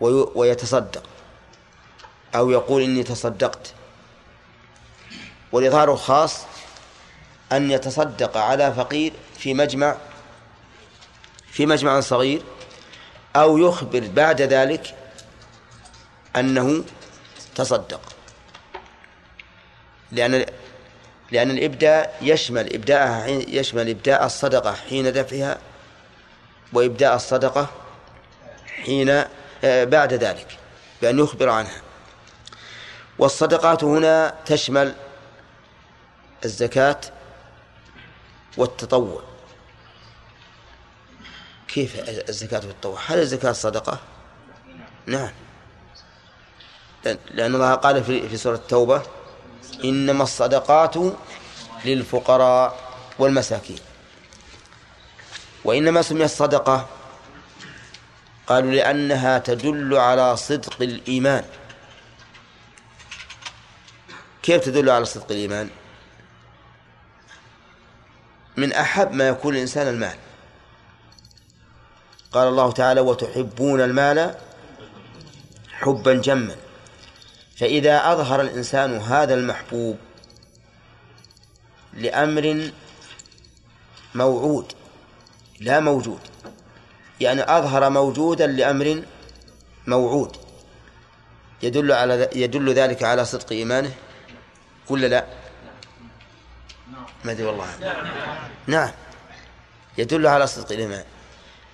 Speaker 1: وي- ويتصدق. أو يقول إني تصدقت. والإظهار الخاص أن يتصدق على فقير في مجمع في مجمع صغير أو يخبر بعد ذلك أنه تصدق. لأن لأن الإبداء يشمل إبداءها حين يشمل إبداء الصدقة حين دفعها وإبداء الصدقة حين آه، بعد ذلك بأن يخبر عنها. والصدقات هنا تشمل الزكاة والتطوع. كيف الزكاة والتطوع؟ هل الزكاة صدقة؟ نعم. لأن الله قال في سورة التوبة إنما الصدقات للفقراء والمساكين. وإنما سميت صدقة قالوا لأنها تدل على صدق الإيمان. كيف تدل على صدق الإيمان؟ من أحب ما يكون الإنسان المال. قال الله تعالى وتحبون المال حبا جما. فإذا أظهر الإنسان هذا المحبوب لأمر موعود لا موجود يعني أظهر موجودا لأمر موعود يدل على يدل ذلك على صدق إيمانه؟ ولا لا؟ ما أدري والله. نعم. يدل على صدق الإيمان.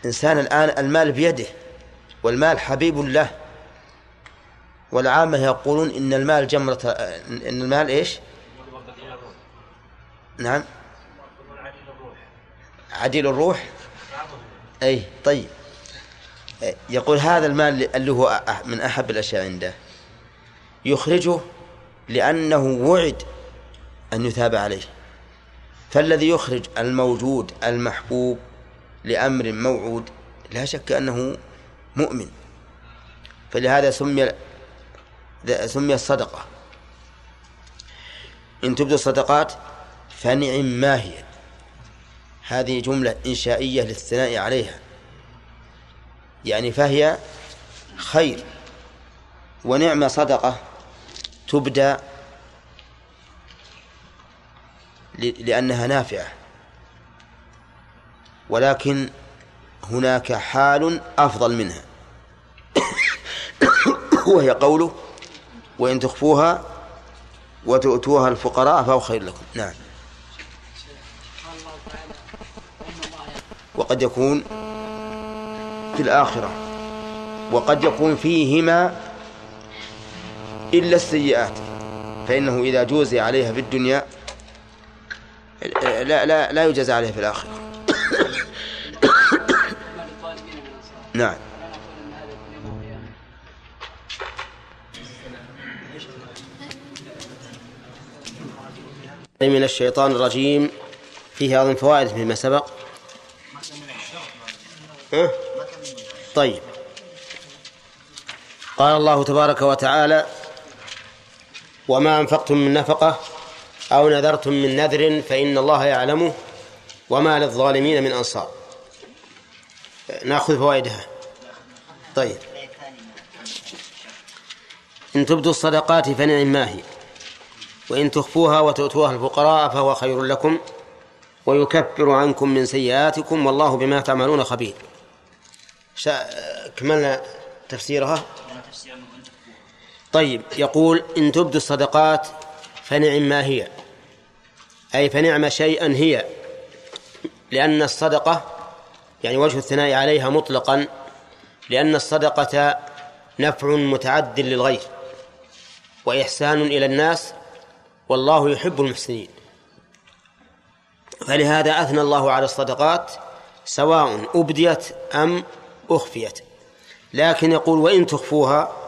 Speaker 1: إنسان الآن المال بيده والمال حبيب له. والعامة يقولون إن المال جمرة إن المال إيش؟ نعم. عديل الروح. أي طيب. يقول هذا المال اللي هو من أحب الأشياء عنده. يخرجه لأنه وعد أن يثاب عليه. فالذي يخرج الموجود المحبوب لأمر موعود لا شك أنه مؤمن. فلهذا سمي سمي الصدقة. إن تبدو الصدقات فنعم ما هي. هذه جملة إنشائية للثناء عليها. يعني فهي خير ونعمة صدقة. تبدى لأنها نافعة. ولكن هناك حال أفضل منها. وهي قوله وإن تخفوها وتؤتوها الفقراء فهو خير لكم. نعم. وقد يكون في الآخرة. وقد يكون فيهما إلا السيئات. فإنه إذا جوزي عليها في الدنيا لا لا لا يجازى عليها في الآخرة. نعم. من الشيطان الرجيم. فيه أظن فوائد فيما سبق؟ طيب. قال الله تبارك وتعالى وما أنفقتم من نفقة أو نذرتم من نذر فإن الله يعلمه وما للظالمين من أنصار. ناخذ فوائدها. طيب. إن تبدوا الصدقات فنعم ما هي. وإن تخفوها وتؤتوها الفقراء فهو خير لكم ويكفر عنكم من سيئاتكم والله بما تعملون خبير. كملنا تفسيرها. طيب يقول إن تبدوا الصدقات فنعم ما هي أي فنعم شيئا هي لأن الصدقة يعني وجه الثناء عليها مطلقا لأن الصدقة نفع متعد للغير وإحسان إلى الناس والله يحب المحسنين. فلهذا أثنى الله على الصدقات سواء أبديت أم أخفيت. لكن يقول وإن تخفوها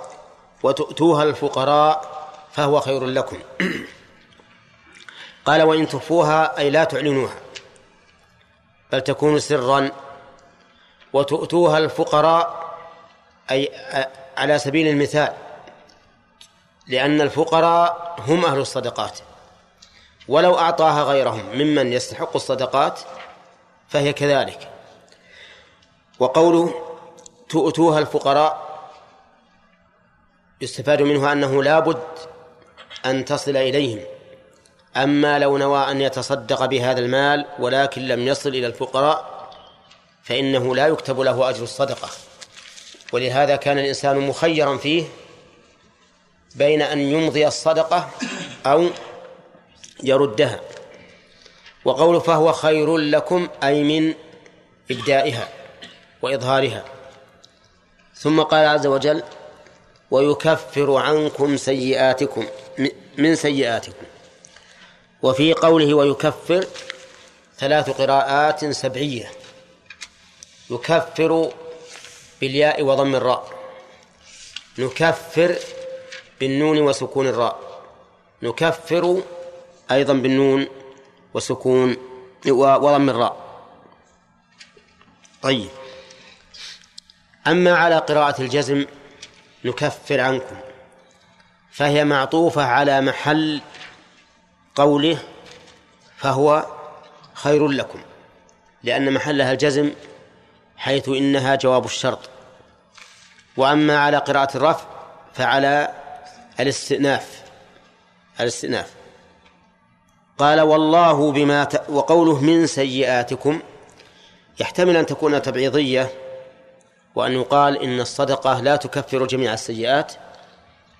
Speaker 1: وتؤتوها الفقراء فهو خير لكم. قال وإن تخفوها أي لا تعلنوها بل تكون سرا. وتؤتوها الفقراء أي على سبيل المثال لأن الفقراء هم أهل الصدقات. ولو أعطاها غيرهم ممن يستحق الصدقات فهي كذلك. وقوله تؤتوها الفقراء يستفاد منه أنه لا بد أن تصل إليهم. أما لو نوى أن يتصدق بهذا المال ولكن لم يصل إلى الفقراء فإنه لا يكتب له أجر الصدقة. ولهذا كان الإنسان مخيرا فيه بين أن يمضي الصدقة أو يردها. وقول فهو خير لكم أي من إبدائها وإظهارها. ثم قال عز وجل ويكفر عنكم سيئاتكم من سيئاتكم. وفي قوله ويكفر ثلاث قراءات سبعية. يكفر بالياء وضم الراء. نكفر بالنون وسكون الراء. نكفر أيضا بالنون وسكون وضم الراء. طيب. أما على قراءة الجزم نكفر عنكم. فهي معطوفة على محل قوله فهو خير لكم لأن محلها الجزم حيث إنها جواب الشرط. وأما على قراءة الرفع فعلى الاستئناف الاستئناف. قال والله بما ت... وقوله من سيئاتكم يحتمل أن تكون تبعيضية وأن يقال إن الصدقة لا تكفر جميع السيئات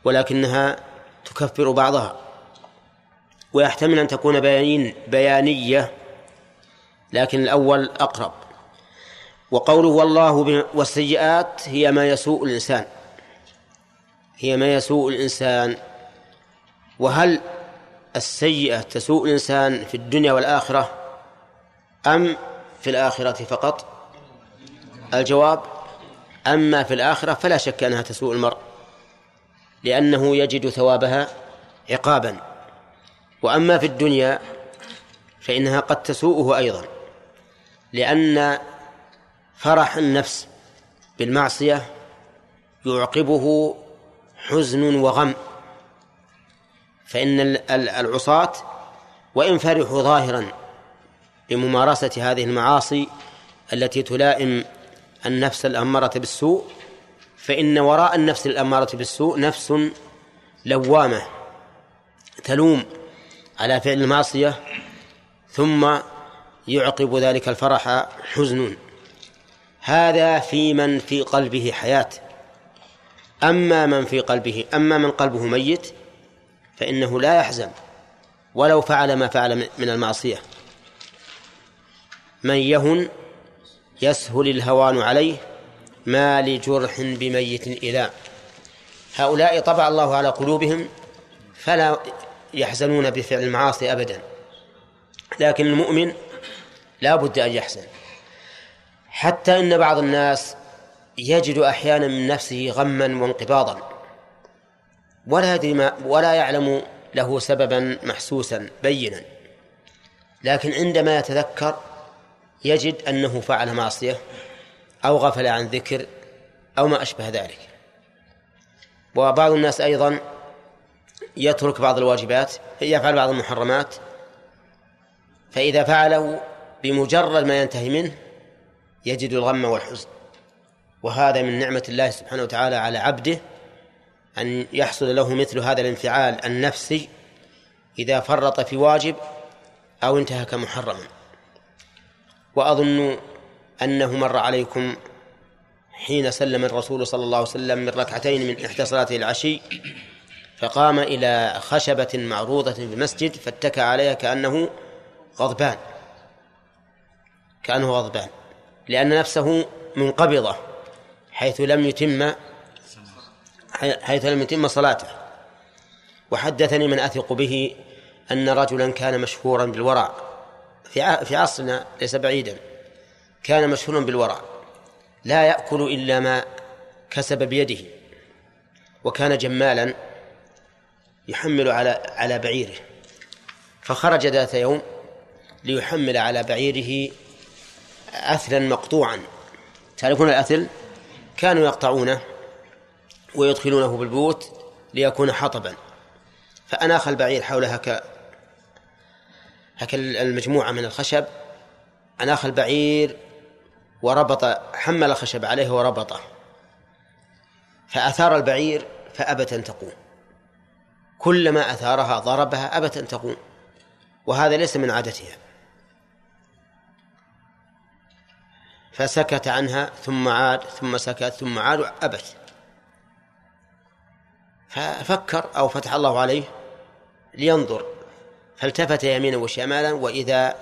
Speaker 1: ولكنها تكفر بعضها. ويحتمل أن تكون بيان بيانية لكن الأول أقرب. وقوله والله والسيئات هي ما يسوء الإنسان. هي ما يسوء الإنسان. وهل السيئة تسوء الإنسان في الدنيا والآخرة أم في الآخرة فقط؟ الجواب أما في الآخرة فلا شك أنها تسوء المرء لأنه يجد ثوابها عقابا. وأما في الدنيا فإنها قد تسوءه أيضا لأن فرح النفس بالمعصية يعقبه حزن وغم. فإن العصاة وإن فرحوا ظاهرا بممارسة هذه المعاصي التي تلائم النفس الأمارة بالسوء فإن وراء النفس الأمارة بالسوء نفس لوامة تلوم على فعل المعصية ثم يعقب ذلك الفرح حزن. هذا في من في قلبه حياة. أما من في قلبه أما من قلبه ميت فإنه لا يحزن ولو فعل ما فعل من المعصية. من يهن يسهل الهوان عليه ما لجرح بميت إلى هؤلاء طبع الله على قلوبهم فلا يحزنون بفعل المعاصي أبدا. لكن المؤمن لا بد أن يحزن. حتى إن بعض الناس يجد أحيانا من نفسه غما وانقباضا. ولا يدري ما ولا يعلم له سببا محسوسا بينا. لكن عندما يتذكر يجد أنه فعل معصية أو غفل عن ذكر أو ما أشبه ذلك. وبعض الناس أيضا يترك بعض الواجبات يفعل بعض المحرمات فإذا فعله بمجرد ما ينتهي منه يجد الغم والحزن. وهذا من نعمة الله سبحانه وتعالى على عبده أن يحصل له مثل هذا الانفعال النفسي إذا فرط في واجب أو انتهك محرما. وأظن أنه مر عليكم حين سلم الرسول صلى الله عليه وسلم من ركعتين من إحدى صلاته العشي فقام إلى خشبة معروضة في المسجد فاتكى عليها كأنه غضبان كأنه غضبان لأن نفسه منقبضة حيث لم يتم حيث لم يتم صلاته. وحدثني من أثق به أن رجلا كان مشهورا بالورع. في في عصرنا ليس بعيدا كان مشهورا بالورع لا يأكل إلا ما كسب بيده وكان جمالا يحمل على على بعيره. فخرج ذات يوم ليحمل على بعيره أثلا مقطوعا. تعرفون الأثل؟ كانوا يقطعونه ويدخلونه بالبيوت ليكون حطبا. فأناخ البعير حول هكا المجموعة من الخشب أناخ البعير وربط حمل الخشب عليه وربطه. فأثار البعير فأبت أن تقوم. كلما أثارها ضربها أبت أن تقوم. وهذا ليس من عادتها. فسكت عنها ثم عاد ثم سكت ثم عاد أبت ففكر أو فتح الله عليه لينظر. فالتفت يمينا وشمالا؟ وإذا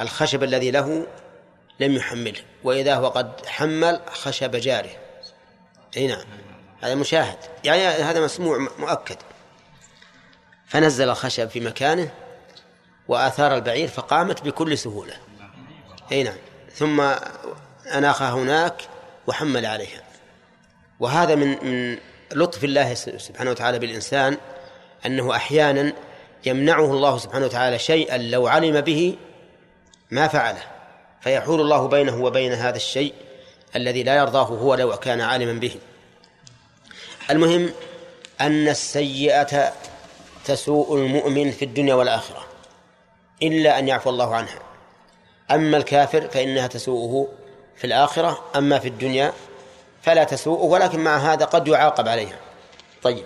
Speaker 1: الخشب الذي له لم يحمله. وإذا هو قد حمل خشب جاره. أي نعم. هذا مشاهد. يعني هذا مسموع مؤكد. فنزل الخشب في مكانه وآثار البعير فقامت بكل سهولة. أي نعم. ثم أناخها هناك وحمل عليها. وهذا من من لطف الله سبحانه وتعالى بالإنسان أنه أحيانا يمنعه الله سبحانه وتعالى شيئا لو علم به ما فعله. فيحول الله بينه وبين هذا الشيء الذي لا يرضاه هو لو كان عالما به. المهم أن السيئة تسوء المؤمن في الدنيا والآخرة إلا أن يعفو الله عنها. أما الكافر فإنها تسوءه في الآخرة أما في الدنيا فلا تسوءه ولكن مع هذا قد يعاقب عليها. طيب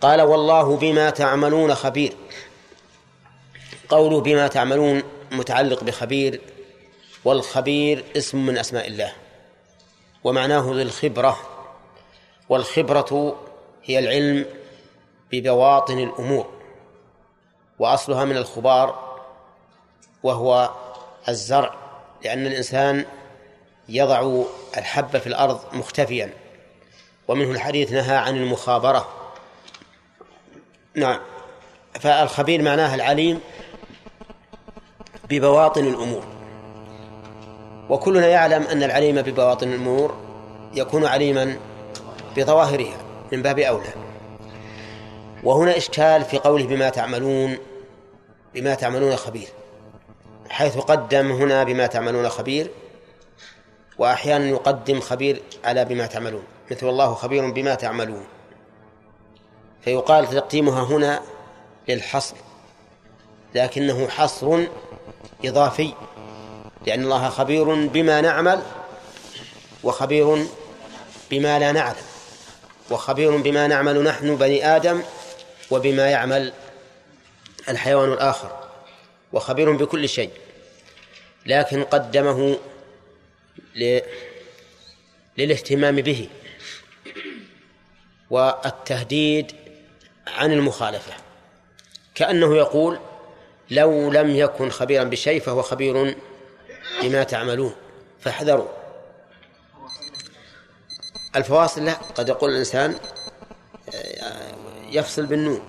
Speaker 1: قال والله بما تعملون خبير. قوله بما تعملون متعلق بخبير والخبير اسم من أسماء الله ومعناه ذي الخبرة والخبرة هي العلم ببواطن الأمور وأصلها من الخبار وهو الزرع لأن الإنسان يضع الحب في الأرض مختفيا ومنه الحديث نهى عن المخابرة. نعم فالخبير معناه العليم ببواطن الأمور. وكلنا يعلم أن العليم ببواطن الأمور يكون عليما بظواهرها من باب أولى. وهنا إشكال في قوله بما تعملون بما تعملون خبير. حيث قدم هنا بما تعملون خبير وأحيانا يقدم خبير على بما تعملون. مثل الله خبير بما تعملون. فيقال تقديمها هنا للحصر لكنه حصر إضافي لأن الله خبير بما نعمل وخبير بما لا نعلم وخبير بما نعمل نحن بني آدم وبما يعمل الحيوان الآخر وخبير بكل شيء لكن قدمه للاهتمام به والتهديد عن المخالفة. كأنه يقول لو لم يكن خبيرا بشيء فهو خبير بما تعملون. فاحذروا. الفواصل لا قد يقول الإنسان يفصل بالنون.